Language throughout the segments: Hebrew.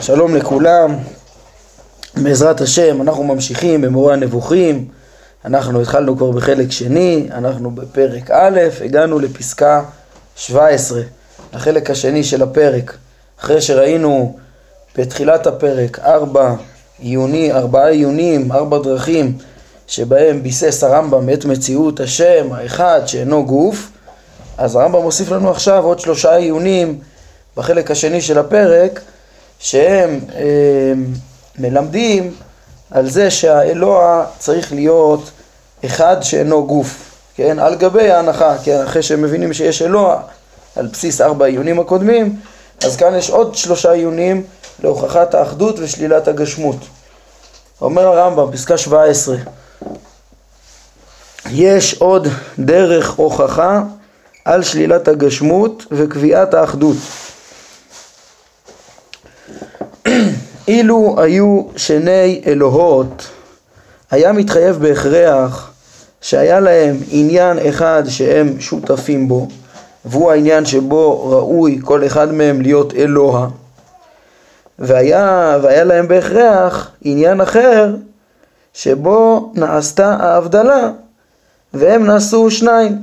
שלום לכולם, בעזרת השם אנחנו ממשיכים במורה הנבוכים, אנחנו התחלנו כבר בחלק שני, אנחנו בפרק א', הגענו לפסקה 17, לחלק השני של הפרק, אחרי שראינו בתחילת הפרק ארבע עיוני, ארבעה עיונים, ארבע דרכים שבהם ביסס הרמב"ם את מציאות השם האחד שאינו גוף, אז הרמב"ם מוסיף לנו עכשיו עוד שלושה עיונים בחלק השני של הפרק שהם אה, מלמדים על זה שהאלוה צריך להיות אחד שאינו גוף, כן? על גבי ההנחה, כן? אחרי שהם מבינים שיש אלוה על בסיס ארבע העיונים הקודמים, אז כאן יש עוד שלושה עיונים להוכחת האחדות ושלילת הגשמות. אומר הרמב"ם, פסקה 17, יש עוד דרך הוכחה על שלילת הגשמות וקביעת האחדות. אילו היו שני אלוהות, היה מתחייב בהכרח שהיה להם עניין אחד שהם שותפים בו, והוא העניין שבו ראוי כל אחד מהם להיות אלוה, והיה, והיה להם בהכרח עניין אחר שבו נעשתה ההבדלה והם נעשו שניים,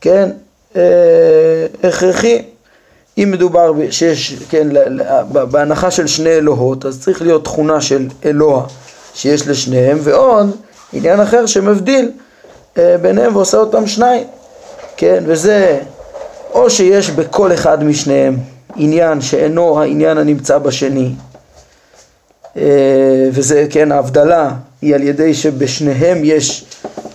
כן, אה, הכרחי. אם מדובר שיש, כן, בהנחה של שני אלוהות, אז צריך להיות תכונה של אלוה שיש לשניהם, ועוד עניין אחר שמבדיל אה, ביניהם ועושה אותם שניים, כן, וזה או שיש בכל אחד משניהם עניין שאינו העניין הנמצא בשני, אה, וזה, כן, ההבדלה היא על ידי שבשניהם יש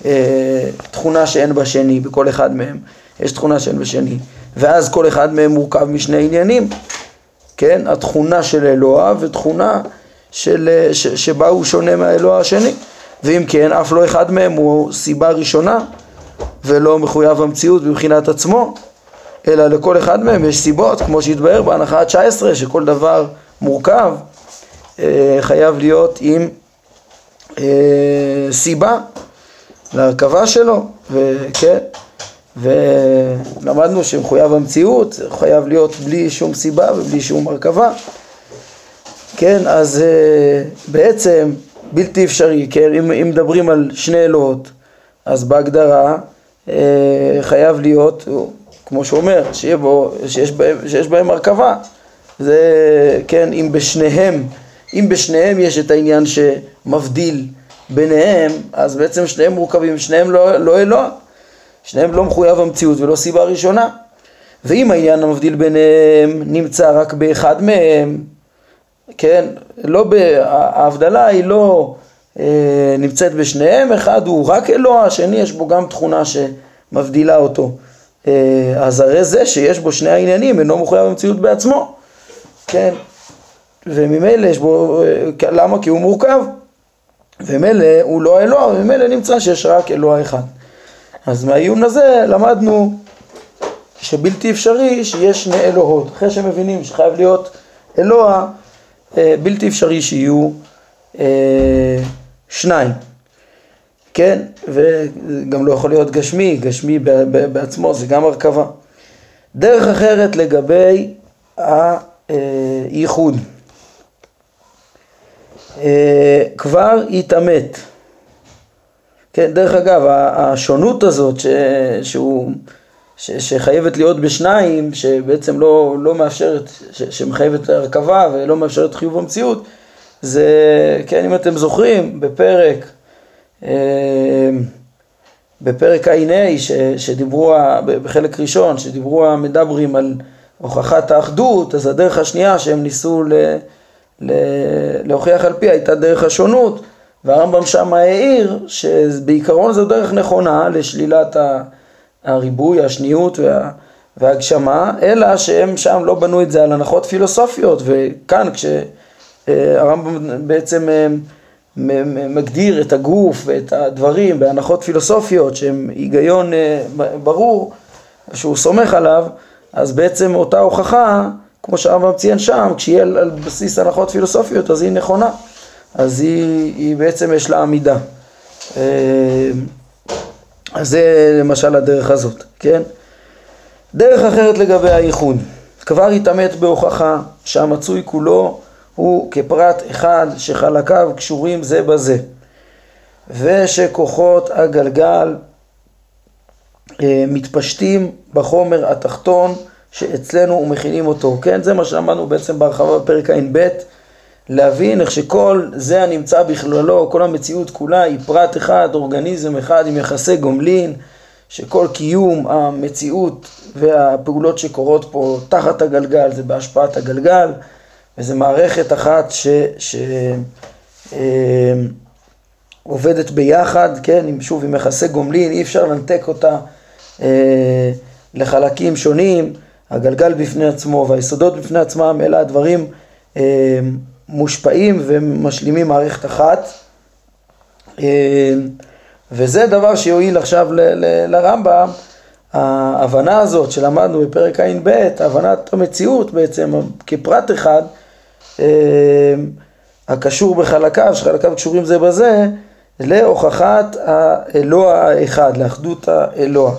אה, תכונה שאין בשני, בכל אחד מהם יש תכונה שאין בשני. ואז כל אחד מהם מורכב משני עניינים, כן? התכונה של אלוה ותכונה של, ש, שבה הוא שונה מהאלוה השני. ואם כן, אף לא אחד מהם הוא סיבה ראשונה ולא מחויב המציאות מבחינת עצמו, אלא לכל אחד מהם יש סיבות, כמו שהתבהר בהנחה ה-19, שכל דבר מורכב אה, חייב להיות עם אה, סיבה להרכבה שלו, וכן. ולמדנו שמחויב המציאות, חייב להיות בלי שום סיבה ובלי שום הרכבה. כן, אז uh, בעצם בלתי אפשרי, כן, אם, אם מדברים על שני אלוהות, אז בהגדרה uh, חייב להיות, כמו שהוא אומר, שיהיה בו, שיש, בהם, שיש בהם הרכבה. זה, כן, אם בשניהם, אם בשניהם יש את העניין שמבדיל ביניהם, אז בעצם שניהם מורכבים, שניהם לא, לא אלוה. שניהם לא מחויב המציאות ולא סיבה ראשונה. ואם העניין המבדיל ביניהם נמצא רק באחד מהם, כן, לא, ב... ההבדלה היא לא אה, נמצאת בשניהם, אחד הוא רק אלוה, השני יש בו גם תכונה שמבדילה אותו. אה, אז הרי זה שיש בו שני העניינים אינו מחויב המציאות בעצמו, כן, וממילא יש בו, אה, למה? כי הוא מורכב, וממילא הוא לא אלוה, וממילא נמצא שיש רק אלוה אחד. אז מהעיון הזה למדנו שבלתי אפשרי שיש שני אלוהות. אחרי שמבינים שחייב להיות אלוה, אה, בלתי אפשרי שיהיו אה, שניים. כן? וגם לא יכול להיות גשמי, גשמי בעצמו זה גם הרכבה. דרך אחרת לגבי הייחוד. אה, כבר התעמת. כן, דרך אגב, השונות הזאת ש, שהוא, ש, שחייבת להיות בשניים, שבעצם לא, לא מאפשרת, ש, שמחייבת הרכבה ולא מאפשרת חיוב המציאות, זה, כן, אם אתם זוכרים, בפרק, אה, בפרק ע"ה, שדיברו, בחלק ראשון, שדיברו המדברים על הוכחת האחדות, אז הדרך השנייה שהם ניסו ל, ל, להוכיח על פיה הייתה דרך השונות. והרמב"ם שם העיר שבעיקרון זו דרך נכונה לשלילת הריבוי, השניות וה, והגשמה, אלא שהם שם לא בנו את זה על הנחות פילוסופיות, וכאן כשהרמב"ם בעצם אה, מגדיר את הגוף ואת הדברים בהנחות פילוסופיות שהם היגיון אה, ברור, שהוא סומך עליו, אז בעצם אותה הוכחה, כמו שהרמב"ם ציין שם, כשיהיה על בסיס הנחות פילוסופיות אז היא נכונה. אז היא, היא בעצם יש לה עמידה. אה, אז זה למשל הדרך הזאת, כן? דרך אחרת לגבי הייחוד. כבר התעמת בהוכחה שהמצוי כולו הוא כפרט אחד שחלקיו קשורים זה בזה ושכוחות הגלגל אה, מתפשטים בחומר התחתון שאצלנו ומכינים אותו, כן? זה מה שאמרנו בעצם בהרחבה בפרק ע"ב, להבין איך שכל זה הנמצא בכללו, כל המציאות כולה היא פרט אחד, אורגניזם אחד עם יחסי גומלין, שכל קיום המציאות והפעולות שקורות פה תחת הגלגל זה בהשפעת הגלגל, וזה מערכת אחת ש... ש אה, ביחד, כן, עם, שוב עם יחסי גומלין, אי אפשר לנתק אותה אה, לחלקים שונים, הגלגל בפני עצמו והיסודות בפני עצמם, אלה הדברים אה, מושפעים ומשלימים מערכת אחת. אה, וזה דבר שיועיל עכשיו ל- ל- לרמב"ם, ההבנה הזאת שלמדנו בפרק ע"ב, הבנת המציאות בעצם כפרט אחד, אה, הקשור בחלקיו, שחלקיו קשורים זה בזה, להוכחת האלוה האחד, לאחדות האלוה.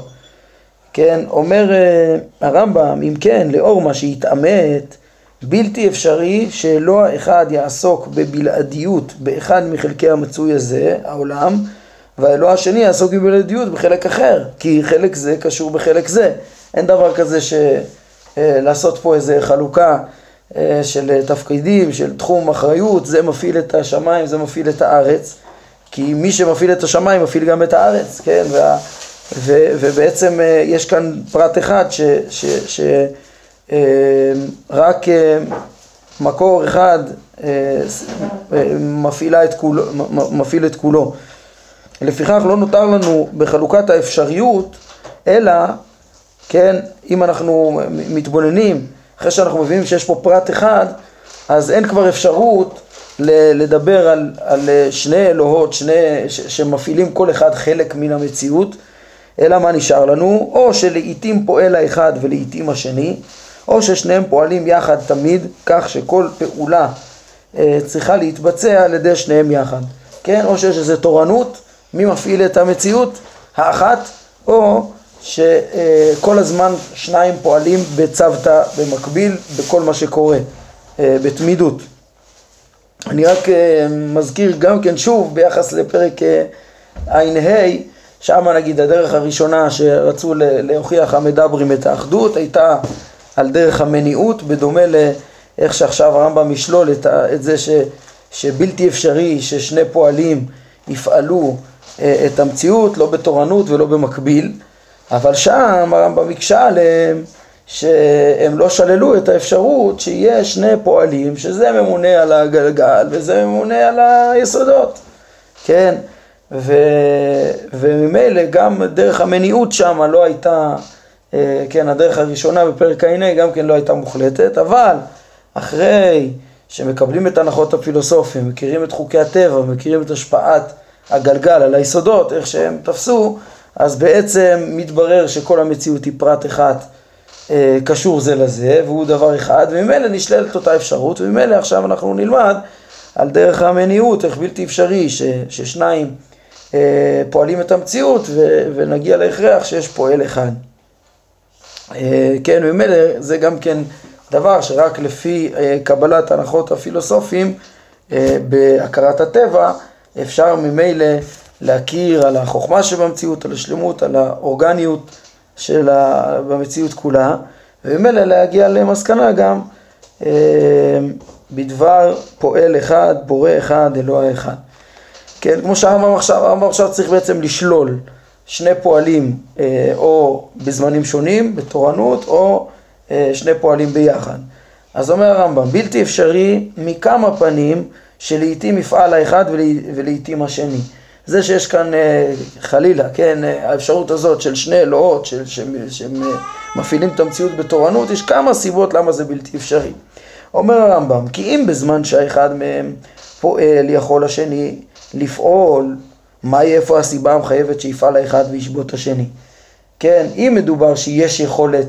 כן, אומר אה, הרמב"ם, אם כן, לאור מה שהתעמת, בלתי אפשרי שאלוה אחד יעסוק בבלעדיות באחד מחלקי המצוי הזה, העולם, והאלוה השני יעסוק בבלעדיות בחלק אחר, כי חלק זה קשור בחלק זה. אין דבר כזה ש... אה, לעשות פה איזה חלוקה אה, של תפקידים, של תחום אחריות, זה מפעיל את השמיים, זה מפעיל את הארץ. כי מי שמפעיל את השמיים מפעיל גם את הארץ, כן? וה, ו, ובעצם אה, יש כאן פרט אחד שרק אה, אה, מקור אחד מפעילה את כולו, מפעיל את כולו. לפיכך לא נותר לנו בחלוקת האפשריות, אלא, כן, אם אנחנו מתבוננים, אחרי שאנחנו מבינים שיש פה פרט אחד, אז אין כבר אפשרות לדבר על, על שני אלוהות, שני, ש, שמפעילים כל אחד חלק מן המציאות, אלא מה נשאר לנו? או שלעיתים פועל האחד ולעיתים השני, או ששניהם פועלים יחד תמיד, כך שכל פעולה אה, צריכה להתבצע על ידי שניהם יחד, כן? או שיש איזו תורנות, מי מפעיל את המציאות? האחת, או שכל הזמן שניים פועלים בצוותא במקביל בכל מה שקורה, אה, בתמידות. אני רק אה, מזכיר גם כן שוב ביחס לפרק אה, ע"ה, שם נגיד הדרך הראשונה שרצו להוכיח המדברים את האחדות הייתה על דרך המניעות, בדומה לאיך שעכשיו הרמב"ם ישלול את, את זה ש, שבלתי אפשרי ששני פועלים יפעלו אה, את המציאות, לא בתורנות ולא במקביל, אבל שם הרמב"ם הקשה עליהם שהם לא שללו את האפשרות שיהיה שני פועלים, שזה ממונה על הגלגל וזה ממונה על היסודות, כן? ו, וממילא גם דרך המניעות שם לא הייתה, כן, הדרך הראשונה בפרק ע"ה גם כן לא הייתה מוחלטת, אבל אחרי שמקבלים את הנחות הפילוסופים, מכירים את חוקי הטבע, מכירים את השפעת הגלגל על היסודות, איך שהם תפסו, אז בעצם מתברר שכל המציאות היא פרט אחד אה, קשור זה לזה, והוא דבר אחד, וממילא נשללת אותה אפשרות, וממילא עכשיו אנחנו נלמד על דרך המניעות, איך בלתי אפשרי ש, ששניים אה, פועלים את המציאות, ו, ונגיע להכרח שיש פועל אחד. אה, כן, ממילא זה גם כן דבר שרק לפי אה, קבלת הנחות הפילוסופים אה, בהכרת הטבע, אפשר ממילא להכיר על החוכמה שבמציאות, על השלמות, על האורגניות. של. במציאות כולה, וממילא להגיע למסקנה גם בדבר פועל אחד, בורא אחד, אלוה אחד. כן, כמו שהרמב"ם עכשיו, הרמב"ם עכשיו צריך בעצם לשלול שני פועלים אה, או בזמנים שונים, בתורנות, או אה, שני פועלים ביחד. אז אומר הרמב"ם, בלתי אפשרי מכמה פנים שלעיתים יפעל האחד ולעיתים השני. זה שיש כאן אה, חלילה, כן, האפשרות הזאת של שני אלוהות שמפעילים את המציאות בתורנות, יש כמה סיבות למה זה בלתי אפשרי. אומר הרמב"ם, כי אם בזמן שהאחד מהם פועל יכול השני לפעול, מהי איפה הסיבה המחייבת שיפעל האחד וישבות השני? כן, אם מדובר שיש יכולת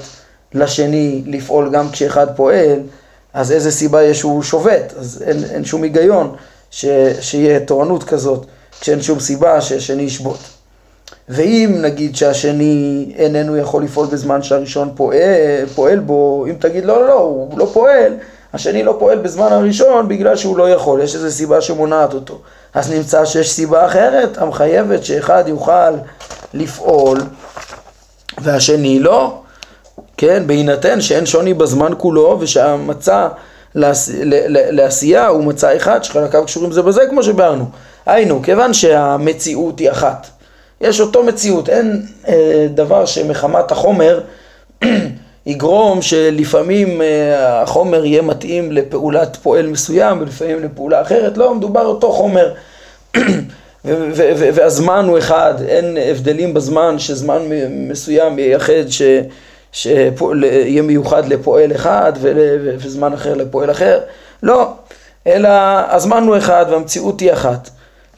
לשני לפעול גם כשאחד פועל, אז איזה סיבה יש שהוא שובת? אז אין, אין שום היגיון ש, שיהיה תורנות כזאת. כשאין שום סיבה שהשני ישבות. ואם נגיד שהשני איננו יכול לפעול בזמן שהראשון פועל, פועל בו, אם תגיד לא, לא, לא, הוא לא פועל, השני לא פועל בזמן הראשון בגלל שהוא לא יכול, יש איזו סיבה שמונעת אותו. אז נמצא שיש סיבה אחרת המחייבת שאחד יוכל לפעול והשני לא, כן, בהינתן שאין שוני בזמן כולו ושהמצע לעש... לעשייה הוא מצע אחד שחלקיו קשורים זה בזה כמו שביארנו. היינו, כיוון שהמציאות היא אחת, יש אותו מציאות, אין אה, דבר שמחמת החומר יגרום שלפעמים אה, החומר יהיה מתאים לפעולת פועל מסוים ולפעמים לפעולה אחרת, לא, מדובר אותו חומר. והזמן הוא אחד, אין הבדלים בזמן שזמן מסוים ייחד ש... שיהיה מיוחד לפועל אחד וזמן אחר לפועל אחר, לא, אלא הזמן הוא אחד והמציאות היא אחת,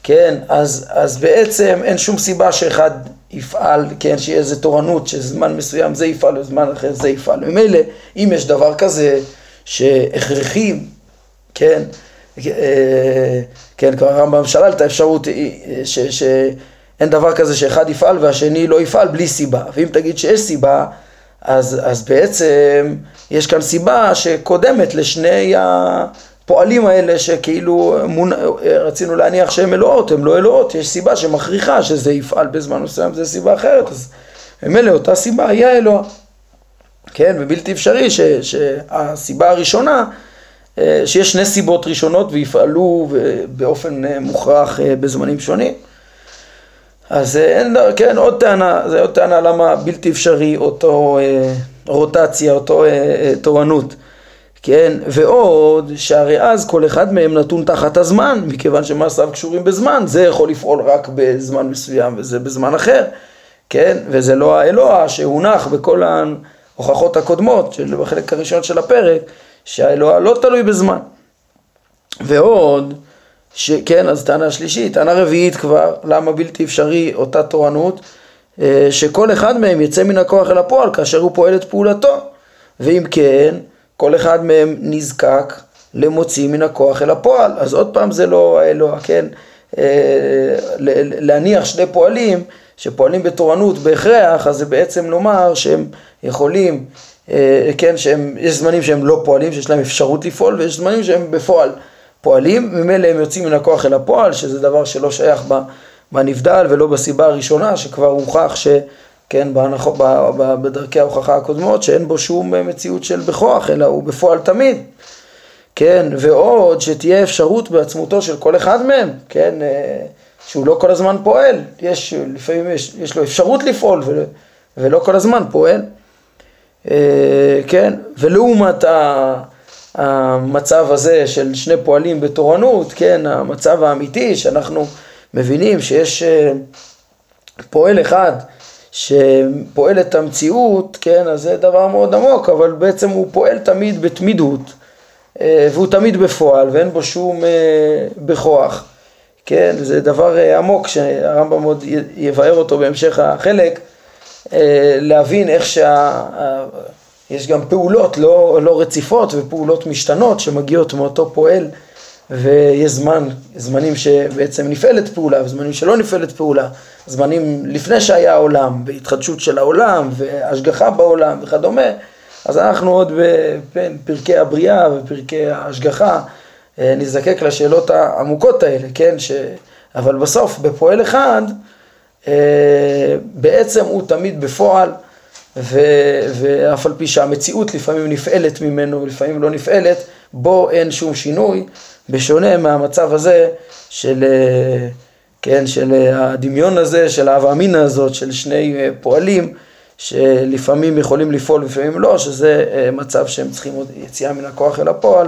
כן, אז, אז בעצם אין שום סיבה שאחד יפעל, כן, שיהיה איזה תורנות שזמן מסוים זה יפעל וזמן אחר זה יפעל, ממילא אם יש דבר כזה שהכרחי, כן, אה, כן, כבר הרמב"ם שלל את האפשרות אה, שאין דבר כזה שאחד יפעל והשני לא יפעל בלי סיבה, ואם תגיד שיש סיבה אז, אז בעצם יש כאן סיבה שקודמת לשני הפועלים האלה שכאילו מונ... רצינו להניח שהם אלוהות, הם לא אלוהות, יש סיבה שמכריחה שזה יפעל בזמן מסוים, זו סיבה אחרת, אז ממילא אותה סיבה היא האלוה. כן, ובלתי אפשרי ש, שהסיבה הראשונה, אה, שיש שני סיבות ראשונות ויפעלו באופן אה, מוכרח אה, בזמנים שונים. אז אה, אין, כן, עוד טענה, זה עוד טענה למה בלתי אפשרי אותו אה, רוטציה, אותו אה, אה, תורנות, כן, ועוד שהרי אז כל אחד מהם נתון תחת הזמן, מכיוון שמעשיו קשורים בזמן, זה יכול לפעול רק בזמן מסוים וזה בזמן אחר, כן, וזה לא האלוה שהונח בכל ההוכחות הקודמות, של, בחלק הראשון של הפרק, שהאלוה לא תלוי בזמן. ועוד, שכן, אז טענה שלישית, טענה רביעית כבר, למה בלתי אפשרי אותה תורנות, אה, שכל אחד מהם יצא מן הכוח אל הפועל כאשר הוא פועל את פעולתו, ואם כן, כל אחד מהם נזקק למוציא מן הכוח אל הפועל, אז עוד פעם זה לא האלוה, כן, אה, להניח שני פועלים שפועלים בתורנות בהכרח, אז זה בעצם לומר שהם יכולים, אה, כן, שהם, יש זמנים שהם לא פועלים, שיש להם אפשרות לפעול, ויש זמנים שהם בפועל. פועלים, ממילא הם יוצאים מן הכוח אל הפועל, שזה דבר שלא שייך בנבדל ולא בסיבה הראשונה, שכבר הוכח ש... כן, בהנח... בדרכי ההוכחה הקודמות, שאין בו שום מציאות של בכוח, אלא הוא בפועל תמיד. כן, ועוד שתהיה אפשרות בעצמותו של כל אחד מהם, כן, אה, שהוא לא כל הזמן פועל, יש, לפעמים יש, יש לו אפשרות לפעול ולא, ולא כל הזמן פועל, אה, כן, ולעומת. המצב הזה של שני פועלים בתורנות, כן, המצב האמיתי שאנחנו מבינים שיש אה, פועל אחד שפועל את המציאות, כן, אז זה דבר מאוד עמוק, אבל בעצם הוא פועל תמיד בתמידות אה, והוא תמיד בפועל ואין בו שום אה, בכוח, כן, זה דבר עמוק שהרמב"ם עוד יבאר אותו בהמשך החלק, להבין איך שה... יש גם פעולות לא, לא רציפות ופעולות משתנות שמגיעות מאותו פועל ויש זמן, זמנים שבעצם נפעלת פעולה וזמנים שלא נפעלת פעולה, זמנים לפני שהיה העולם והתחדשות של העולם והשגחה בעולם וכדומה, אז אנחנו עוד בין פרקי הבריאה ופרקי ההשגחה אה, נזדקק לשאלות העמוקות האלה, כן, ש... אבל בסוף בפועל אחד אה, בעצם הוא תמיד בפועל ואף על פי שהמציאות לפעמים נפעלת ממנו ולפעמים לא נפעלת, בו אין שום שינוי, בשונה מהמצב הזה של, כן, של הדמיון הזה, של ההווה אמינא הזאת, של שני פועלים, שלפעמים יכולים לפעול ולפעמים לא, שזה מצב שהם צריכים עוד יציאה מן הכוח אל הפועל,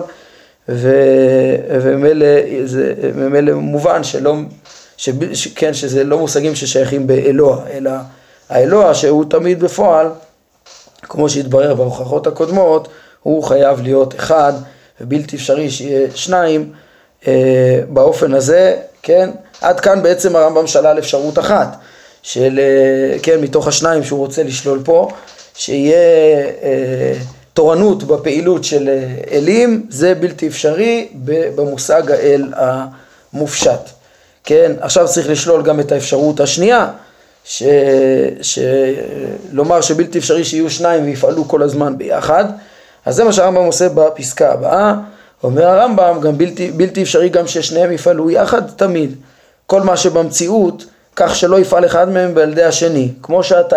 וממילא מובן שלא, ש, כן, שזה לא מושגים ששייכים באלוה, אלא האלוה שהוא תמיד בפועל, כמו שהתברר בהוכחות הקודמות, הוא חייב להיות אחד ובלתי אפשרי שיהיה שניים אה, באופן הזה, כן? עד כאן בעצם הרמב"ם שלל אפשרות אחת של, אה, כן, מתוך השניים שהוא רוצה לשלול פה, שיהיה אה, תורנות בפעילות של אה, אלים, זה בלתי אפשרי במושג האל המופשט. כן, עכשיו צריך לשלול גם את האפשרות השנייה, שלומר שבלתי אפשרי שיהיו שניים ויפעלו כל הזמן ביחד, אז זה מה שהרמב"ם עושה בפסקה הבאה, אומר הרמב"ם גם בלתי, בלתי אפשרי גם ששניהם יפעלו יחד תמיד, כל מה שבמציאות כך שלא יפעל אחד מהם על ידי השני, כמו שאתה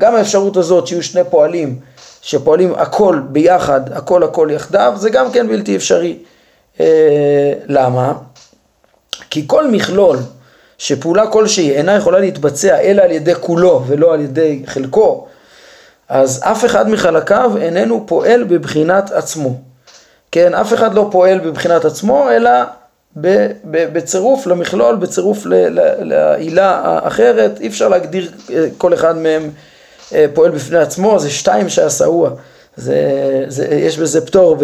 גם האפשרות הזאת שיהיו שני פועלים שפועלים הכל ביחד, הכל הכל יחדיו, זה גם כן בלתי אפשרי. אה, למה? כי כל מכלול שפעולה כלשהי אינה יכולה להתבצע אלא על ידי כולו ולא על ידי חלקו, אז אף אחד מחלקיו איננו פועל בבחינת עצמו. כן, אף אחד לא פועל בבחינת עצמו, אלא בצירוף למכלול, בצירוף לעילה האחרת, אי אפשר להגדיר אה, כל אחד מהם אה, פועל בפני עצמו, זה שתיים שעשאוה, יש בזה פטור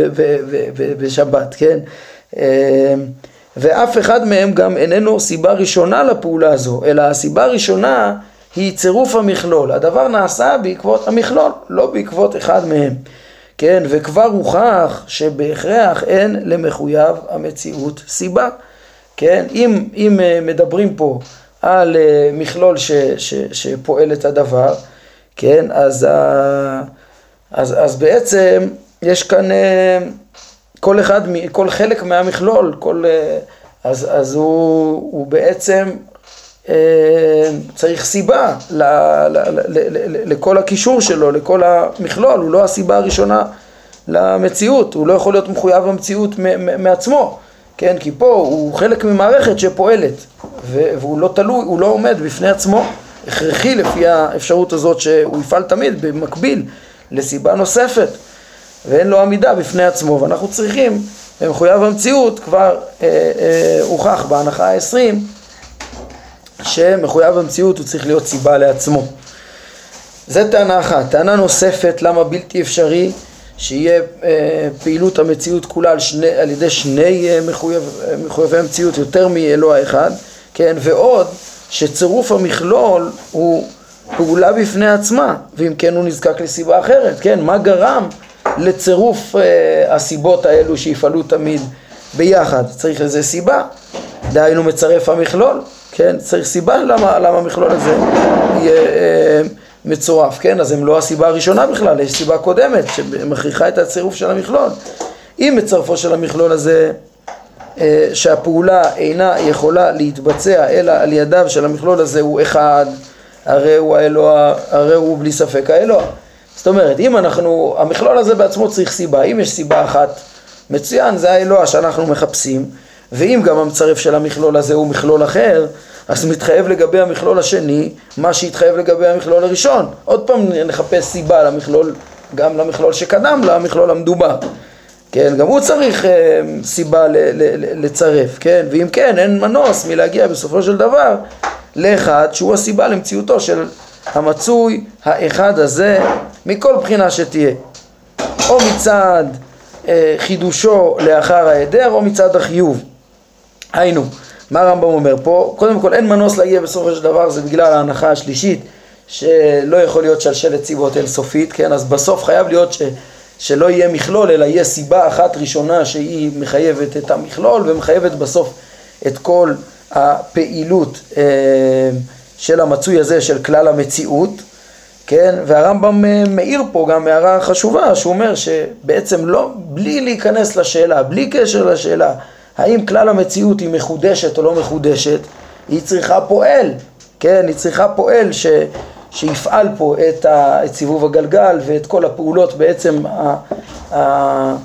בשבת, כן? אה, ואף אחד מהם גם איננו סיבה ראשונה לפעולה הזו, אלא הסיבה הראשונה היא צירוף המכלול. הדבר נעשה בעקבות המכלול, לא בעקבות אחד מהם. כן, וכבר הוכח שבהכרח אין למחויב המציאות סיבה. כן, אם, אם אה, מדברים פה על מכלול ש, ש, שפועל את הדבר, כן, אז, אז, אז בעצם יש כאן אה, כל אחד, כל חלק מהמכלול, כל, אה, אז, אז הוא, הוא בעצם אה, צריך סיבה ל, ל, ל, ל, לכל הקישור שלו, לכל המכלול, הוא לא הסיבה הראשונה למציאות, הוא לא יכול להיות מחויב במציאות מעצמו, כן, כי פה הוא חלק ממערכת שפועלת והוא לא תלוי, הוא לא עומד בפני עצמו הכרחי לפי האפשרות הזאת שהוא יפעל תמיד במקביל לסיבה נוספת ואין לו עמידה בפני עצמו ואנחנו צריכים, במחויב המציאות כבר אה, אה, הוכח בהנחה העשרים שמחויב המציאות הוא צריך להיות סיבה לעצמו. זה טענה אחת. טענה נוספת למה בלתי אפשרי שיהיה אה, פעילות המציאות כולה על, שני, על ידי שני אה, מחויב, אה, מחויבי המציאות יותר מאלוה אחד, כן, ועוד שצירוף המכלול הוא פעולה בפני עצמה, ואם כן הוא נזקק לסיבה אחרת, כן? מה גרם לצירוף אה, הסיבות האלו שיפעלו תמיד ביחד? צריך לזה סיבה, דהיינו מצרף המכלול, כן? צריך סיבה למה, למה המכלול הזה יהיה אה, מצורף, כן? אז הם לא הסיבה הראשונה בכלל, יש סיבה קודמת שמכריחה את הצירוף של המכלול. אם מצרפו של המכלול הזה אה, שהפעולה אינה יכולה להתבצע אלא על ידיו של המכלול הזה הוא אחד, הרי הוא האלוה, הרי הוא בלי ספק האלוה. זאת אומרת, אם אנחנו, המכלול הזה בעצמו צריך סיבה, אם יש סיבה אחת, מצוין, זה האלוה שאנחנו מחפשים, ואם גם המצרף של המכלול הזה הוא מכלול אחר, אז מתחייב לגבי המכלול השני מה שהתחייב לגבי המכלול הראשון. עוד פעם נחפש סיבה למכלול, גם למכלול שקדם למכלול המדובר. כן, גם הוא צריך אה, סיבה ל, ל, ל, לצרף, כן, ואם כן, אין מנוס מלהגיע בסופו של דבר לאחד שהוא הסיבה למציאותו של המצוי האחד הזה מכל בחינה שתהיה, או מצד אה, חידושו לאחר ההיעדר או מצד החיוב. היינו, מה הרמב"ם אומר פה? קודם כל אין מנוס להגיע בסופו של דבר, זה בגלל ההנחה השלישית שלא יכול להיות שלשלת סיבות אינסופית, כן, אז בסוף חייב להיות ש... שלא יהיה מכלול, אלא יהיה סיבה אחת ראשונה שהיא מחייבת את המכלול ומחייבת בסוף את כל הפעילות אה, של המצוי הזה של כלל המציאות, כן? והרמב"ם אה, מאיר פה גם הערה חשובה, שהוא אומר שבעצם לא, בלי להיכנס לשאלה, בלי קשר לשאלה, האם כלל המציאות היא מחודשת או לא מחודשת, היא צריכה פועל, כן? היא צריכה פועל ש... שיפעל פה את, ה, את סיבוב הגלגל ואת כל הפעולות בעצם ה, ה,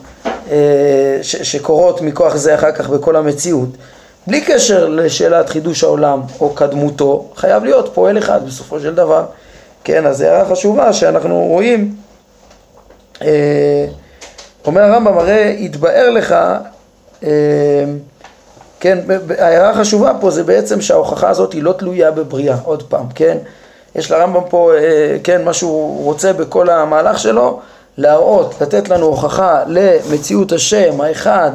אה, ש, שקורות מכוח זה אחר כך בכל המציאות. בלי קשר לשאלת חידוש העולם או קדמותו, חייב להיות פועל אחד בסופו של דבר. כן, אז הערה חשובה שאנחנו רואים, אה, אומר הרמב"ם, הרי יתבאר לך, אה, כן, ההערה החשובה פה זה בעצם שההוכחה הזאת היא לא תלויה בבריאה, עוד פעם, כן? יש לרמב"ם פה, אה, כן, מה שהוא רוצה בכל המהלך שלו, להראות, לתת לנו הוכחה למציאות השם האחד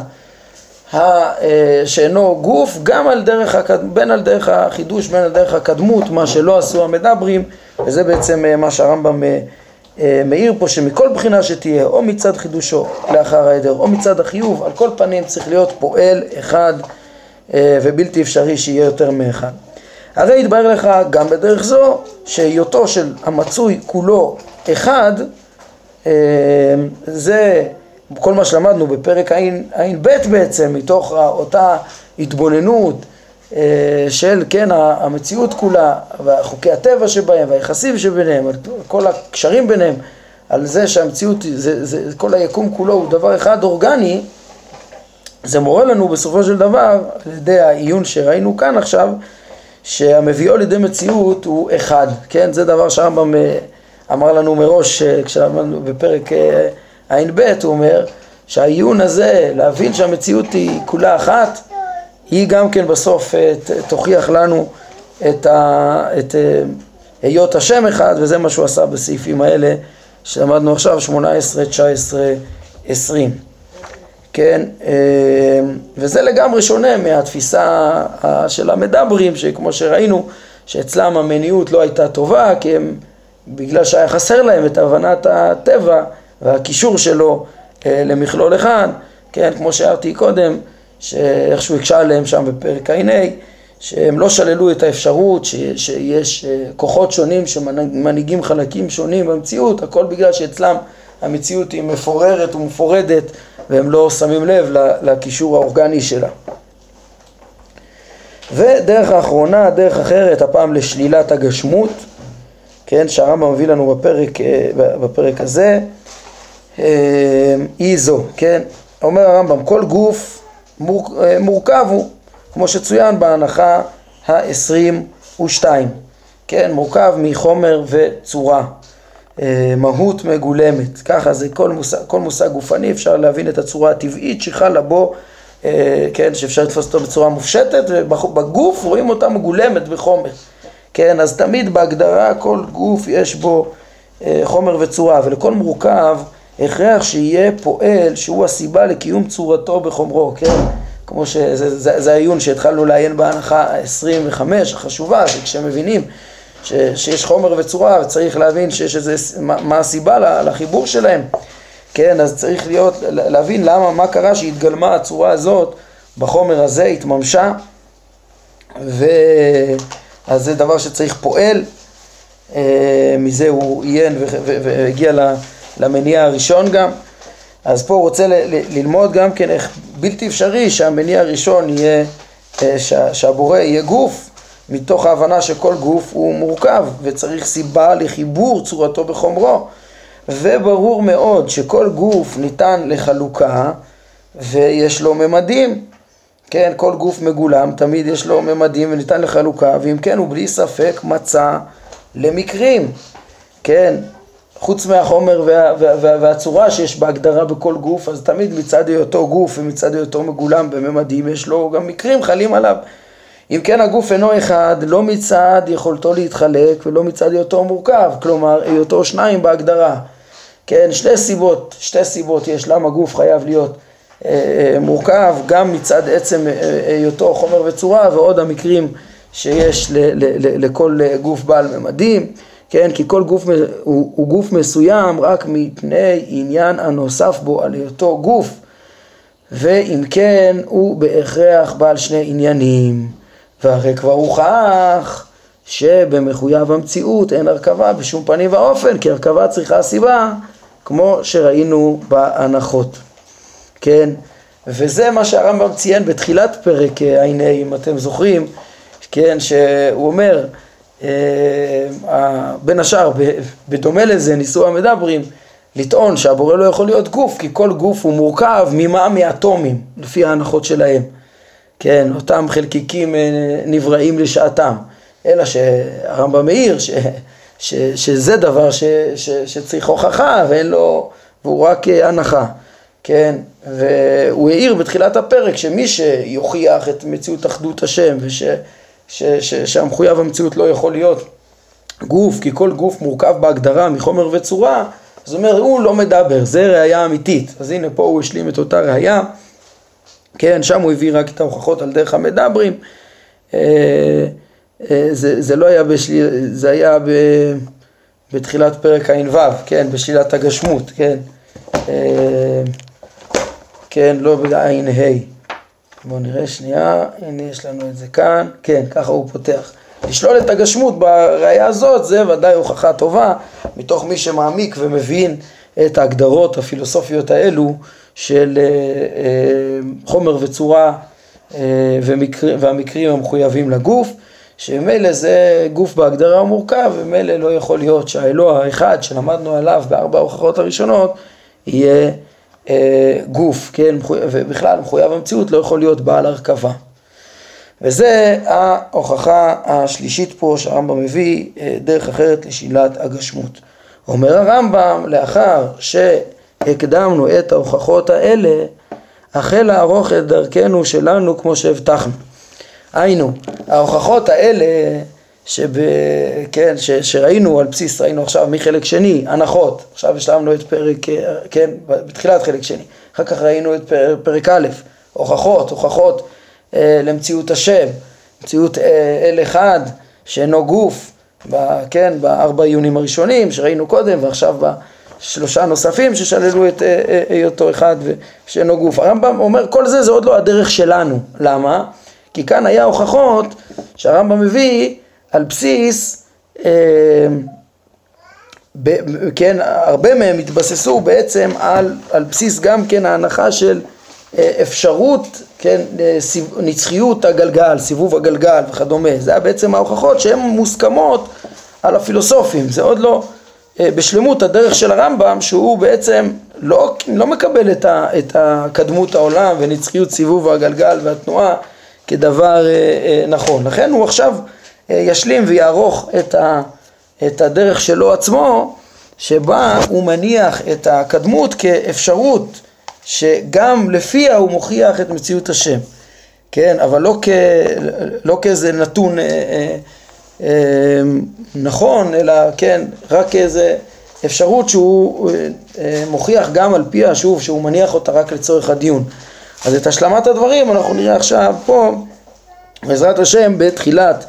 שאינו גוף, גם על דרך, בין על דרך החידוש, בין על דרך הקדמות, מה שלא עשו המדברים, וזה בעצם אה, מה שהרמב"ם מאיר פה, שמכל בחינה שתהיה, או מצד חידושו לאחר ההדר, או מצד החיוב, על כל פנים צריך להיות פועל אחד ובלתי אפשרי שיהיה יותר מאחד. הרי יתברר לך גם בדרך זו שהיותו של המצוי כולו אחד אה, זה כל מה שלמדנו בפרק ע"ב בעצם מתוך אותה התבוננות אה, של כן המציאות כולה וחוקי הטבע שבהם והיחסים שביניהם, כל הקשרים ביניהם על זה שהמציאות, זה, זה, כל היקום כולו הוא דבר אחד אורגני זה מורה לנו בסופו של דבר, על ידי העיון שראינו כאן עכשיו, שהמביאו לידי מציאות הוא אחד, כן? זה דבר שהרמב"ם אה, אמר לנו מראש, אה, כשלמדנו בפרק ע"ב, הוא אומר שהעיון הזה, להבין שהמציאות היא כולה אחת, היא גם כן בסוף אה, תוכיח לנו את, ה, את אה, היות השם אחד, וזה מה שהוא עשה בסעיפים האלה שלמדנו עכשיו, 18, 19, 20. כן, אה, וזה לגמרי שונה מהתפיסה של המדברים, שכמו שראינו, שאצלם המניעות לא הייתה טובה, כי הם, בגלל שהיה חסר להם את הבנת הטבע והקישור שלו למכלול אחד, כן, כמו שהערתי קודם, שאיכשהו הקשה עליהם שם בפרק ע"ה, שהם לא שללו את האפשרות ש, שיש אה, כוחות שונים שמנהיגים חלקים שונים במציאות, הכל בגלל שאצלם המציאות היא מפוררת ומפורדת והם לא שמים לב לקישור האורגני שלה. ודרך האחרונה, דרך אחרת, הפעם לשלילת הגשמות, כן, שהרמב"ם מביא לנו בפרק, אה, בפרק הזה, אה, היא זו, כן, אומר הרמב"ם, כל גוף מור, אה, מורכב הוא, כמו שצוין בהנחה ה-22, כן, מורכב מחומר וצורה, אה, מהות מגולמת, ככה זה כל מושג, כל מושג גופני, אפשר להבין את הצורה הטבעית שחלה בו, אה, כן, שאפשר לתפוס אותו בצורה מופשטת, ובגוף רואים אותה מגולמת בחומר, כן, אז תמיד בהגדרה כל גוף יש בו חומר וצורה, ולכל מורכב הכרח שיהיה פועל שהוא הסיבה לקיום צורתו בחומרו, כן? כמו שזה זה, זה העיון שהתחלנו לעיין בהנחה ה-25 החשובה, שכשמבינים ש, שיש חומר וצורה וצריך להבין שיש איזה, מה, מה הסיבה לחיבור שלהם, כן? אז צריך להיות, להבין למה, מה קרה שהתגלמה הצורה הזאת בחומר הזה, התממשה, ואז זה דבר שצריך פועל, אה, מזה הוא עיין והגיע ל... למניע הראשון גם. אז פה הוא רוצה ל- ל- ללמוד גם כן איך בלתי אפשרי שהמניע הראשון יהיה, אה, שה- שהבורא יהיה גוף, מתוך ההבנה שכל גוף הוא מורכב וצריך סיבה לחיבור צורתו בחומרו. וברור מאוד שכל גוף ניתן לחלוקה ויש לו ממדים. כן, כל גוף מגולם, תמיד יש לו ממדים וניתן לחלוקה, ואם כן הוא בלי ספק מצא למקרים. כן, חוץ מהחומר וה, וה, וה, והצורה שיש בהגדרה בכל גוף, אז תמיד מצד היותו גוף ומצד היותו מגולם בממדים, יש לו גם מקרים חלים עליו. אם כן הגוף אינו אחד, לא מצד יכולתו להתחלק ולא מצד היותו מורכב, כלומר היותו שניים בהגדרה. כן, שתי סיבות, שתי סיבות יש למה גוף חייב להיות אה, אה מורכב, גם מצד עצם אה, אה, היותו חומר וצורה ועוד המקרים שיש ל, ל, ל, לכל גוף בעל ממדים. כן, כי כל גוף הוא, הוא גוף מסוים רק מפני עניין הנוסף בו על היותו גוף, ואם כן הוא בהכרח בעל שני עניינים, והרי כבר הוכח שבמחויב המציאות אין הרכבה בשום פנים ואופן, כי הרכבה צריכה סיבה, כמו שראינו בהנחות, כן, וזה מה שהרמב"ם ציין בתחילת פרק ע"ה, אם אתם זוכרים, כן, שהוא אומר בין השאר, בדומה לזה ניסו המדברים לטעון שהבורא לא יכול להיות גוף, כי כל גוף הוא מורכב ממה מאטומים, לפי ההנחות שלהם. כן, אותם חלקיקים אה, נבראים לשעתם. אלא שהרמב"ם מעיר ש, ש, שזה דבר ש, ש, שצריך הוכחה ואין לו, והוא רק אה, הנחה. כן, והוא העיר בתחילת הפרק שמי שיוכיח את מציאות אחדות השם וש... שהמחויב המציאות לא יכול להיות גוף, כי כל גוף מורכב בהגדרה מחומר וצורה, אז הוא אומר, הוא לא מדבר, זה ראייה אמיתית. אז הנה פה הוא השלים את אותה ראייה, כן, שם הוא הביא רק את ההוכחות על דרך המדברים. אה, אה, זה, זה לא היה בשליל, זה היה ב, בתחילת פרק ע"ו, כן, בשלילת הגשמות, כן. אה, כן, לא בע"ה. בואו נראה שנייה, הנה יש לנו את זה כאן, כן, ככה הוא פותח. לשלול את הגשמות בראייה הזאת זה ודאי הוכחה טובה מתוך מי שמעמיק ומבין את ההגדרות הפילוסופיות האלו של חומר וצורה ומקר, והמקרים המחויבים לגוף שממילא זה גוף בהגדרה המורכב, וממילא לא יכול להיות שהאלוה האחד שלמדנו עליו בארבע ההוכחות הראשונות יהיה אה, גוף, כן, ובכלל מחויב המציאות לא יכול להיות בעל הרכבה. וזה ההוכחה השלישית פה שהרמב"ם מביא אה, דרך אחרת לשאלת הגשמות. אומר הרמב"ם, לאחר שהקדמנו את ההוכחות האלה, החל לערוך את דרכנו שלנו כמו שהבטחנו. היינו, ההוכחות האלה שב... כן, ש... שראינו על בסיס, ראינו עכשיו מחלק שני, הנחות, עכשיו השלמנו את פרק, כן, בתחילת חלק שני, אחר כך ראינו את פר... פרק א', הוכחות, הוכחות אה, למציאות השם, מציאות אה, אל אחד שאינו גוף, ב... כן, בארבע עיונים הראשונים שראינו קודם ועכשיו בשלושה נוספים ששללו את אה, אה, היותו אחד ושאינו גוף. הרמב"ם אומר כל זה זה עוד לא הדרך שלנו, למה? כי כאן היה הוכחות שהרמב"ם מביא על בסיס, אה, כן, הרבה מהם התבססו בעצם על, על בסיס גם כן ההנחה של אה, אפשרות, כן, סיב, נצחיות הגלגל, סיבוב הגלגל וכדומה, זה היה בעצם ההוכחות שהן מוסכמות על הפילוסופים, זה עוד לא אה, בשלמות הדרך של הרמב"ם שהוא בעצם לא, לא מקבל את, ה, את הקדמות העולם ונצחיות סיבוב הגלגל והתנועה כדבר אה, אה, נכון. לכן הוא עכשיו אה, ישלים ויערוך את, ה, את הדרך שלו עצמו, שבה הוא מניח את הקדמות כאפשרות שגם לפיה הוא מוכיח את מציאות השם, כן, אבל לא, כ, לא כאיזה נתון אה, אה, אה, נכון, אלא כן, רק כאיזה אפשרות שהוא אה, מוכיח גם על פיה, שוב, שהוא מניח אותה רק לצורך הדיון. אז את השלמת הדברים אנחנו נראה עכשיו פה, בעזרת השם, בתחילת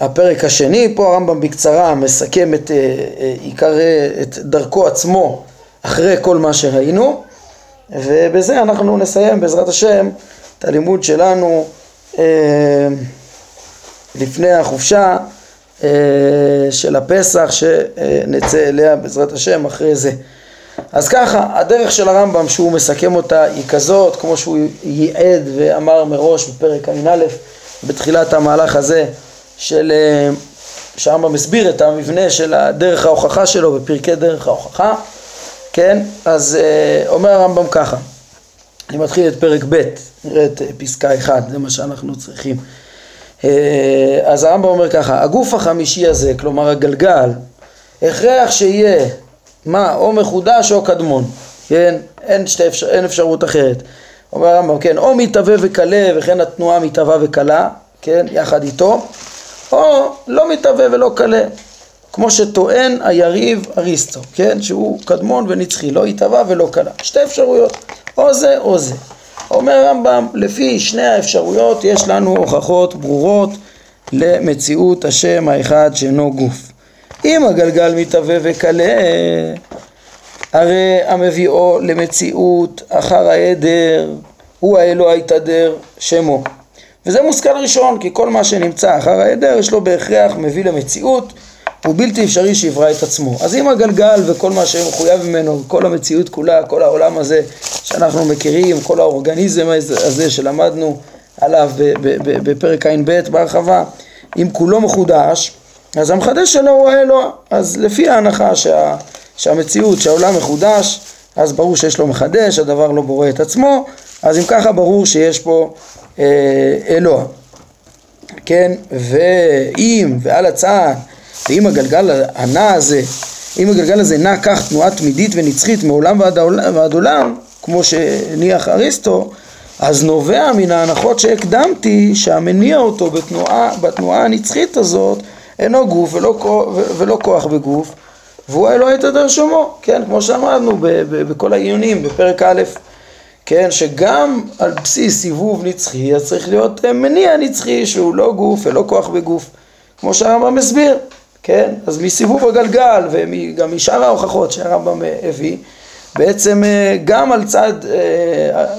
הפרק השני, פה הרמב"ם בקצרה מסכם את אה, אה, עיקר, את דרכו עצמו אחרי כל מה שראינו, ובזה אנחנו נסיים בעזרת השם את הלימוד שלנו אה, לפני החופשה של הפסח שנצא אליה בעזרת השם אחרי זה. אז ככה, הדרך של הרמב"ם שהוא מסכם אותה היא כזאת, כמו שהוא ייעד ואמר מראש בפרק ע"א, בתחילת המהלך הזה, של... אה, שהרמב"ם מסביר את המבנה של דרך ההוכחה שלו בפרקי דרך ההוכחה, כן? אז אה, אומר הרמב"ם ככה, אני מתחיל את פרק ב', נראה את אה, פסקה 1, זה מה שאנחנו צריכים. אז הרמב"ם אומר ככה, הגוף החמישי הזה, כלומר הגלגל, הכרח שיהיה מה, או מחודש או קדמון, כן? אין, שתי אפשר, אין אפשרות אחרת. אומר הרמב"ם, כן, או מתהווה וקלה וכן התנועה מתהווה וקלה, כן, יחד איתו, או לא מתהווה ולא קלה, כמו שטוען היריב אריסטו, כן, שהוא קדמון ונצחי, לא התהווה ולא קלה. שתי אפשרויות, או זה או זה. אומר הרמב"ם, לפי שני האפשרויות יש לנו הוכחות ברורות למציאות השם האחד שאינו גוף. אם הגלגל מתהווה וקלה, הרי המביאו למציאות אחר העדר הוא האלוה היתדר שמו. וזה מושכל ראשון, כי כל מה שנמצא אחר העדר יש לו בהכרח מביא למציאות, הוא בלתי אפשרי שיברא את עצמו. אז אם הגלגל וכל מה שמחויב ממנו, כל המציאות כולה, כל העולם הזה שאנחנו מכירים, כל האורגניזם הזה שלמדנו עליו בפרק ע"ב בהרחבה, אם כולו מחודש, אז המחדש שלו הוא האלוה. אז לפי ההנחה שה, שהמציאות, שהעולם מחודש, אז ברור שיש לו מחדש, הדבר לא בורא את עצמו, אז אם ככה ברור שיש פה אלוה. כן, ואם, ועל הצעד, ואם הגלגל הנע הזה, אם הגלגל הזה נע כך תנועה תמידית ונצחית מעולם ועד, העולם, ועד עולם, כמו שהניח אריסטו, אז נובע מן ההנחות שהקדמתי שהמניע אותו בתנועה, בתנועה הנצחית הזאת אינו גוף ולא, ולא כוח בגוף, והוא האלוהי יתהדר שמו, כן, כמו שאמרנו בכל העיונים בפרק א', כן, שגם על בסיס סיבוב נצחי, אז צריך להיות אה, מניע נצחי שהוא לא גוף ולא כוח בגוף, כמו שהרמב"ם מסביר, כן, אז מסיבוב הגלגל וגם משאר ההוכחות שהרמב"ם אה, הביא, בעצם אה, גם על צד,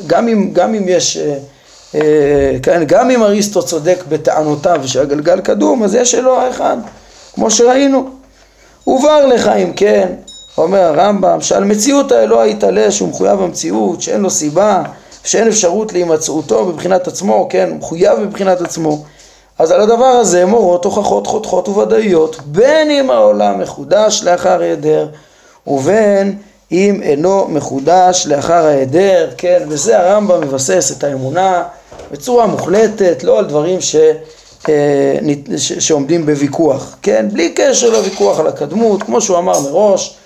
גם אם, גם אם יש כן, גם אם אריסטו צודק בטענותיו שהגלגל קדום, אז יש אלוה אחד, כמו שראינו. הובהר לך אם כן, אומר הרמב"ם, שעל מציאות האלוה יתעלה שהוא מחויב במציאות, שאין לו סיבה, שאין אפשרות להימצאותו בבחינת עצמו, כן, הוא מחויב בבחינת עצמו. אז על הדבר הזה מורות הוכחות חותכות וודאיות, בין אם העולם מחודש לאחר היעדר, ובין אם אינו מחודש לאחר ההיעדר, כן, וזה הרמב"ם מבסס את האמונה בצורה מוחלטת, לא על דברים ש, אה, שעומדים בוויכוח, כן, בלי קשר לוויכוח על הקדמות, כמו שהוא אמר מראש,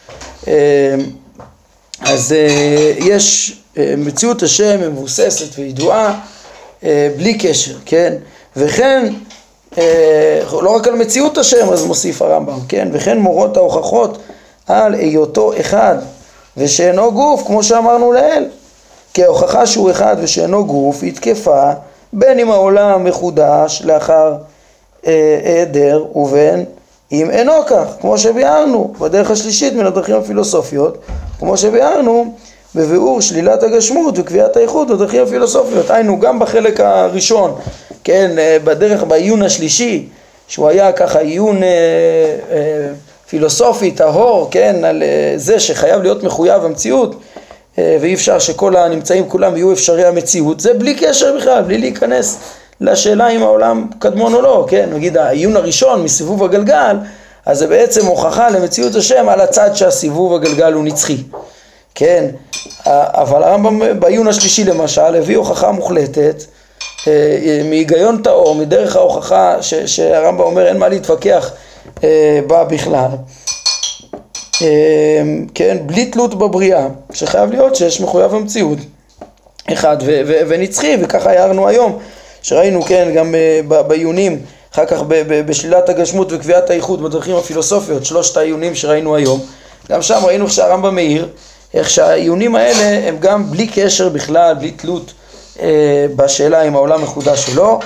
אז אה, יש מציאות השם מבוססת וידועה בלי קשר, כן, וכן לא רק על מציאות השם אז מוסיף הרמב"ם, כן, וכן מורות ההוכחות על היותו אחד ושאינו גוף, כמו שאמרנו לעיל. כי ההוכחה שהוא אחד ושאינו גוף היא תקפה בין אם העולם מחודש לאחר אה, היעדר אה, ובין אם אינו כך, כמו שביארנו בדרך השלישית מן הדרכים הפילוסופיות, כמו שביארנו בביאור שלילת הגשמות וקביעת האיחוד בדרכים הפילוסופיות. היינו, גם בחלק הראשון, כן, אה, בדרך, בעיון השלישי, שהוא היה ככה עיון אה, אה, פילוסופי טהור, כן, על אה, זה שחייב להיות מחויב המציאות אה, ואי אפשר שכל הנמצאים כולם יהיו אפשרי המציאות, זה בלי קשר בכלל, בלי להיכנס לשאלה אם העולם קדמון או לא, כן, נגיד העיון הראשון מסיבוב הגלגל, אז זה בעצם הוכחה למציאות השם על הצד שהסיבוב הגלגל הוא נצחי, כן, אבל הרמב"ם בעיון השלישי למשל הביא הוכחה מוחלטת אה, מהיגיון טהור, מדרך ההוכחה שהרמב"ם אומר אין מה להתווכח אה, בה בכלל, אה, כן, בלי תלות בבריאה, שחייב להיות שיש מחויב המציאות. אחד ונצחי, וככה הערנו היום, שראינו, כן, גם אה, בעיונים, אחר כך בשלילת הגשמות וקביעת האיחוד בדרכים הפילוסופיות, שלושת העיונים שראינו היום, גם שם ראינו שהרמב"ם מאיר, איך שהעיונים האלה הם גם בלי קשר בכלל, בלי תלות אה, בשאלה אם העולם מחודש או לא,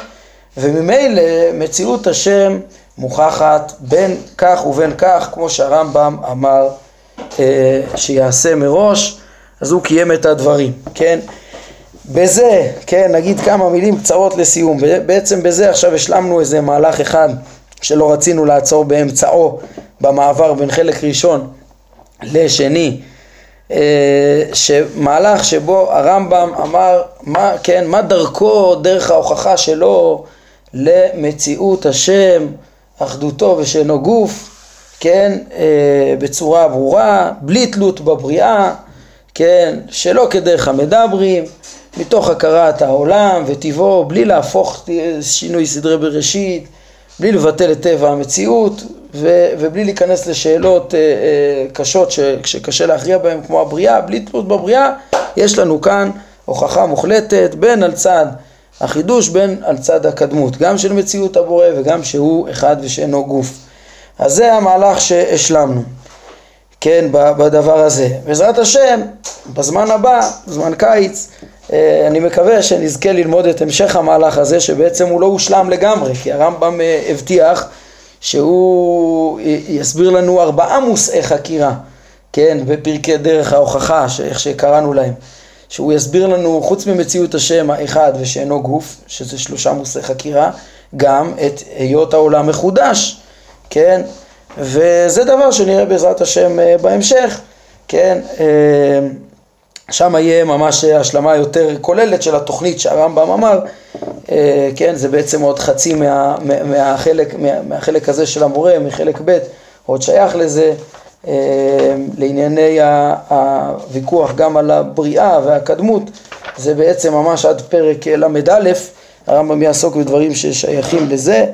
וממילא מציאות השם מוכחת בין כך ובין כך, כמו שהרמב"ם אמר אה, שיעשה מראש, אז הוא קיים את הדברים, כן? בזה, כן, נגיד כמה מילים קצרות לסיום, בעצם בזה עכשיו השלמנו איזה מהלך אחד שלא רצינו לעצור באמצעו במעבר בין חלק ראשון לשני, אה, שמהלך שבו הרמב"ם אמר מה, כן, מה דרכו, דרך ההוכחה שלו למציאות השם אחדותו ושאינו גוף, כן, אה, בצורה ברורה, בלי תלות בבריאה, כן, שלא כדרך המדברים, מתוך הכרת העולם וטבעו, בלי להפוך שינוי סדרי בראשית, בלי לבטל את טבע המציאות ו, ובלי להיכנס לשאלות אה, אה, קשות ש, שקשה להכריע בהן כמו הבריאה, בלי תלות בבריאה, יש לנו כאן הוכחה מוחלטת בין על צד החידוש בין על צד הקדמות, גם של מציאות הבורא וגם שהוא אחד ושאינו גוף. אז זה המהלך שהשלמנו, כן, בדבר הזה. בעזרת השם, בזמן הבא, בזמן קיץ, אני מקווה שנזכה ללמוד את המשך המהלך הזה, שבעצם הוא לא הושלם לגמרי, כי הרמב"ם אה, הבטיח שהוא יסביר לנו ארבעה מושאי חקירה, כן, בפרקי דרך ההוכחה, איך שקראנו להם. שהוא יסביר לנו, חוץ ממציאות השם האחד ושאינו גוף, שזה שלושה מושאי חקירה, גם את היות העולם מחודש, כן? וזה דבר שנראה בעזרת השם אה, בהמשך, כן? שם יהיה ממש השלמה יותר כוללת של התוכנית שהרמב"ם אמר, אה, כן? זה בעצם עוד חצי מה, מהחלק, מה, מהחלק הזה של המורה, מחלק ב', עוד שייך לזה. אה, לענייני הוויכוח גם על הבריאה והקדמות, זה בעצם ממש עד פרק ל"א, הרמב"ם יעסוק בדברים ששייכים לזה,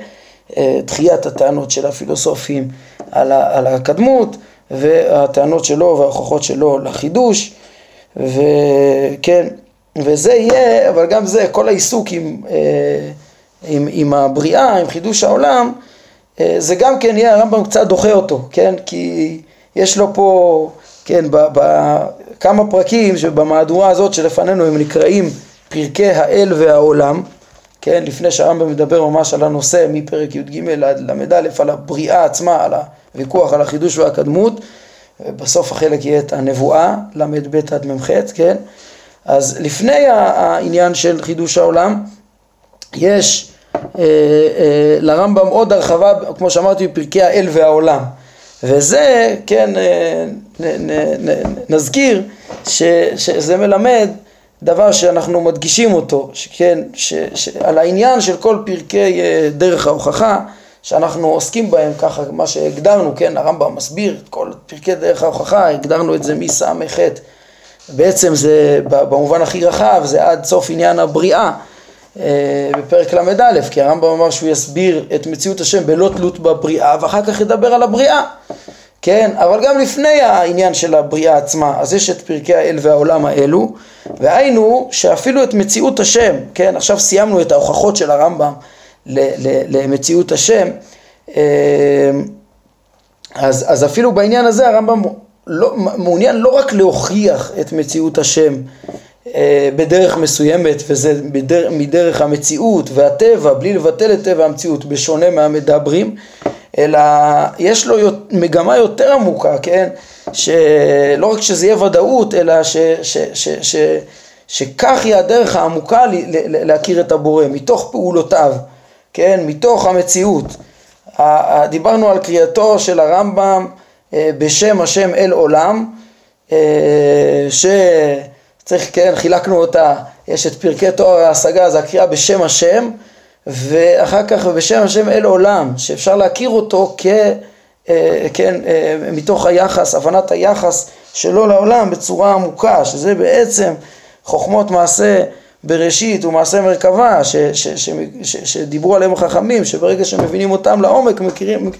דחיית הטענות של הפילוסופים על הקדמות והטענות שלו וההוכחות שלו לחידוש, וכן, וזה יהיה, אבל גם זה, כל העיסוק עם, אה, עם, עם הבריאה, עם חידוש העולם, זה גם כן יהיה, הרמב"ם קצת דוחה אותו, כן? כי יש לו פה, כן, בכמה פרקים שבמהדורה הזאת שלפנינו הם נקראים פרקי האל והעולם, כן, לפני שהרמב"ם מדבר ממש על הנושא מפרק י"ג עד ל"א, על הבריאה עצמה, על הוויכוח על החידוש והקדמות, בסוף החלק יהיה את הנבואה, ל"ב עד מ"ח, כן, אז לפני העניין של חידוש העולם, יש אה, אה, לרמב"ם עוד הרחבה, כמו שאמרתי, בפרקי האל והעולם. וזה, כן, אה, נזכיר שזה מלמד דבר שאנחנו מדגישים אותו, שכן, על העניין של כל פרקי דרך ההוכחה שאנחנו עוסקים בהם, ככה מה שהגדרנו, כן, הרמב"ם מסביר את כל פרקי דרך ההוכחה, הגדרנו את זה מס"ח, בעצם זה במובן הכי רחב, זה עד סוף עניין הבריאה. אה, בפרק ל"א, כי הרמב"ם אמר שהוא יסביר את מציאות השם בלא תלות בבריאה, ואחר כך ידבר על הבריאה. כן, אבל גם לפני העניין של הבריאה עצמה, אז יש את פרקי האל והעולם האלו, והיינו שאפילו את מציאות השם, כן, עכשיו סיימנו את ההוכחות של הרמב"ם למציאות השם, אה, אז, אז אפילו בעניין הזה הרמב"ם לא, מעוניין לא רק להוכיח את מציאות השם אה, בדרך מסוימת, וזה בדר, מדרך המציאות והטבע, בלי לבטל את טבע המציאות, בשונה מהמדברים, אלא יש לו מגמה יותר עמוקה, כן? שלא רק שזה יהיה ודאות, אלא ש, ש, ש, ש, שכך היא הדרך העמוקה להכיר את הבורא, מתוך פעולותיו, כן? מתוך המציאות. דיברנו על קריאתו של הרמב"ם אה, בשם השם אל עולם, אה, ש... צריך, כן, חילקנו אותה, יש את פרקי תואר ההשגה, זה הקריאה בשם השם, ואחר כך בשם השם אל עולם, שאפשר להכיר אותו כ... אה, כן, מתוך היחס, הבנת היחס שלו לעולם בצורה עמוקה, שזה בעצם חוכמות מעשה בראשית ומעשה מרכבה, ש, ש, ש, ש, שדיברו עליהם החכמים, שברגע שמבינים אותם לעומק, מכירים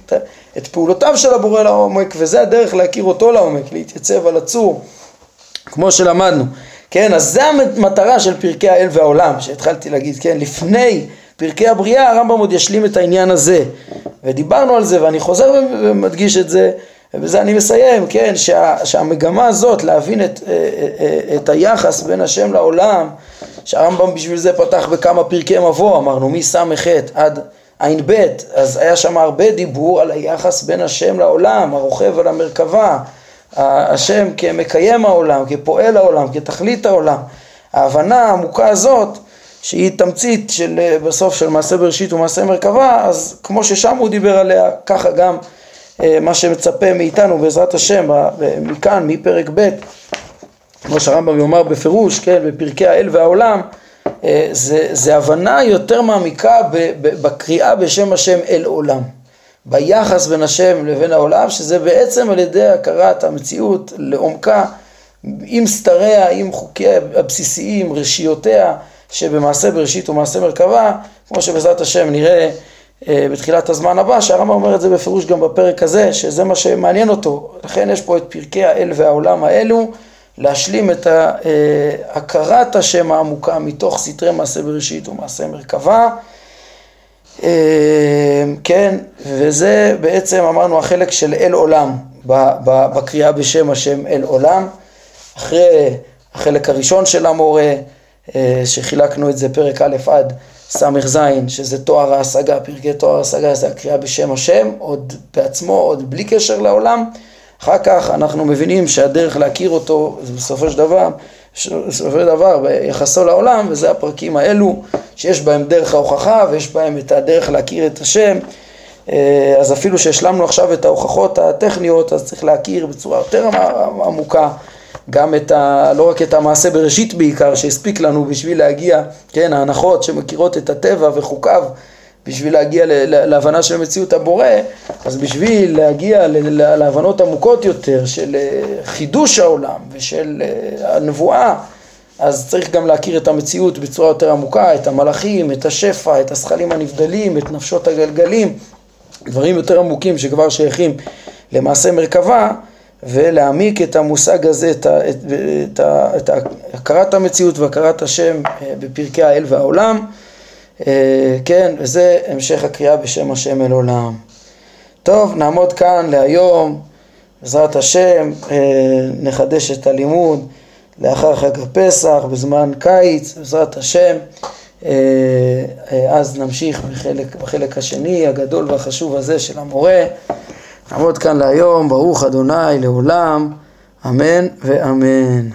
את פעולותיו של הבורא לעומק, וזה הדרך להכיר אותו לעומק, להתייצב על הצור, כמו שלמדנו. כן, אז זה המטרה של פרקי האל והעולם, שהתחלתי להגיד, כן, לפני פרקי הבריאה הרמב"ם עוד ישלים את העניין הזה, ודיברנו על זה ואני חוזר ומדגיש את זה, ובזה אני מסיים, כן, שה, שהמגמה הזאת להבין את, אה, אה, אה, את היחס בין השם לעולם, שהרמב"ם בשביל זה פתח בכמה פרקי מבוא, אמרנו מס"ח עד ע"ב, אז היה שם הרבה דיבור על היחס בין השם לעולם, הרוכב על המרכבה, השם כמקיים העולם, כפועל העולם, כתכלית העולם. ההבנה העמוקה הזאת, שהיא תמצית של בסוף של מעשה בראשית ומעשה מרכבה, אז כמו ששם הוא דיבר עליה, ככה גם מה שמצפה מאיתנו בעזרת השם, מכאן, מפרק ב', כמו שהרמב"ם יאמר בפירוש, כן, בפרקי האל והעולם, אה, זה, זה הבנה יותר מעמיקה בקריאה בשם השם אל עולם. ביחס בין השם לבין העולם, שזה בעצם על ידי הכרת המציאות לעומקה, עם סתריה, עם חוקיה הבסיסיים, רשיותיה, שבמעשה בראשית ומעשה מרכבה, כמו שבעזרת השם נראה אה, בתחילת הזמן הבא, שהרמב"ם אומר את זה בפירוש גם בפרק הזה, שזה מה שמעניין אותו. לכן יש פה את פרקי האל והעולם האלו, להשלים את אה, הכרת השם העמוקה מתוך סתרי מעשה בראשית ומעשה מרכבה. אמ, כן, וזה בעצם אמרנו החלק של אל עולם, בקריאה בשם השם אל עולם, אחרי החלק הראשון של המורה, אה, שחילקנו את זה פרק א' עד ס"ז, שזה תואר ההשגה, פרקי תואר ההשגה זה הקריאה בשם השם, עוד בעצמו, עוד בלי קשר לעולם, אחר כך אנחנו מבינים שהדרך להכיר אותו, זה בסופו של דבר, בסופו של דבר ביחסו לעולם, וזה הפרקים האלו שיש בהם דרך ההוכחה ויש בהם את הדרך להכיר את השם. אה, אז אפילו שהשלמנו עכשיו את ההוכחות הטכניות, אז צריך להכיר בצורה יותר עמוקה גם את ה... לא רק את המעשה בראשית בעיקר, שהספיק לנו בשביל להגיע, כן, ההנחות שמכירות את הטבע וחוקיו בשביל להגיע להבנה של מציאות הבורא, אז בשביל להגיע להבנות עמוקות יותר של אה, חידוש העולם ושל אה, הנבואה, אז צריך גם להכיר את המציאות בצורה יותר עמוקה, את המלאכים, את השפע, את הזכלים הנבדלים, את נפשות הגלגלים, דברים יותר עמוקים שכבר שייכים למעשה מרכבה, ולהעמיק את המושג הזה, את, את, את, את הכרת המציאות והכרת השם אה, בפרקי האל והעולם. אה, כן, וזה המשך הקריאה בשם השם אל עולם. טוב, נעמוד כאן להיום, בעזרת השם, אה, נחדש את הלימוד לאחר חג הפסח, בזמן קיץ, בעזרת השם. אז נמשיך בחלק, בחלק השני, הגדול והחשוב הזה של המורה. נעמוד כאן להיום, ברוך אדוני לעולם, אמן ואמן.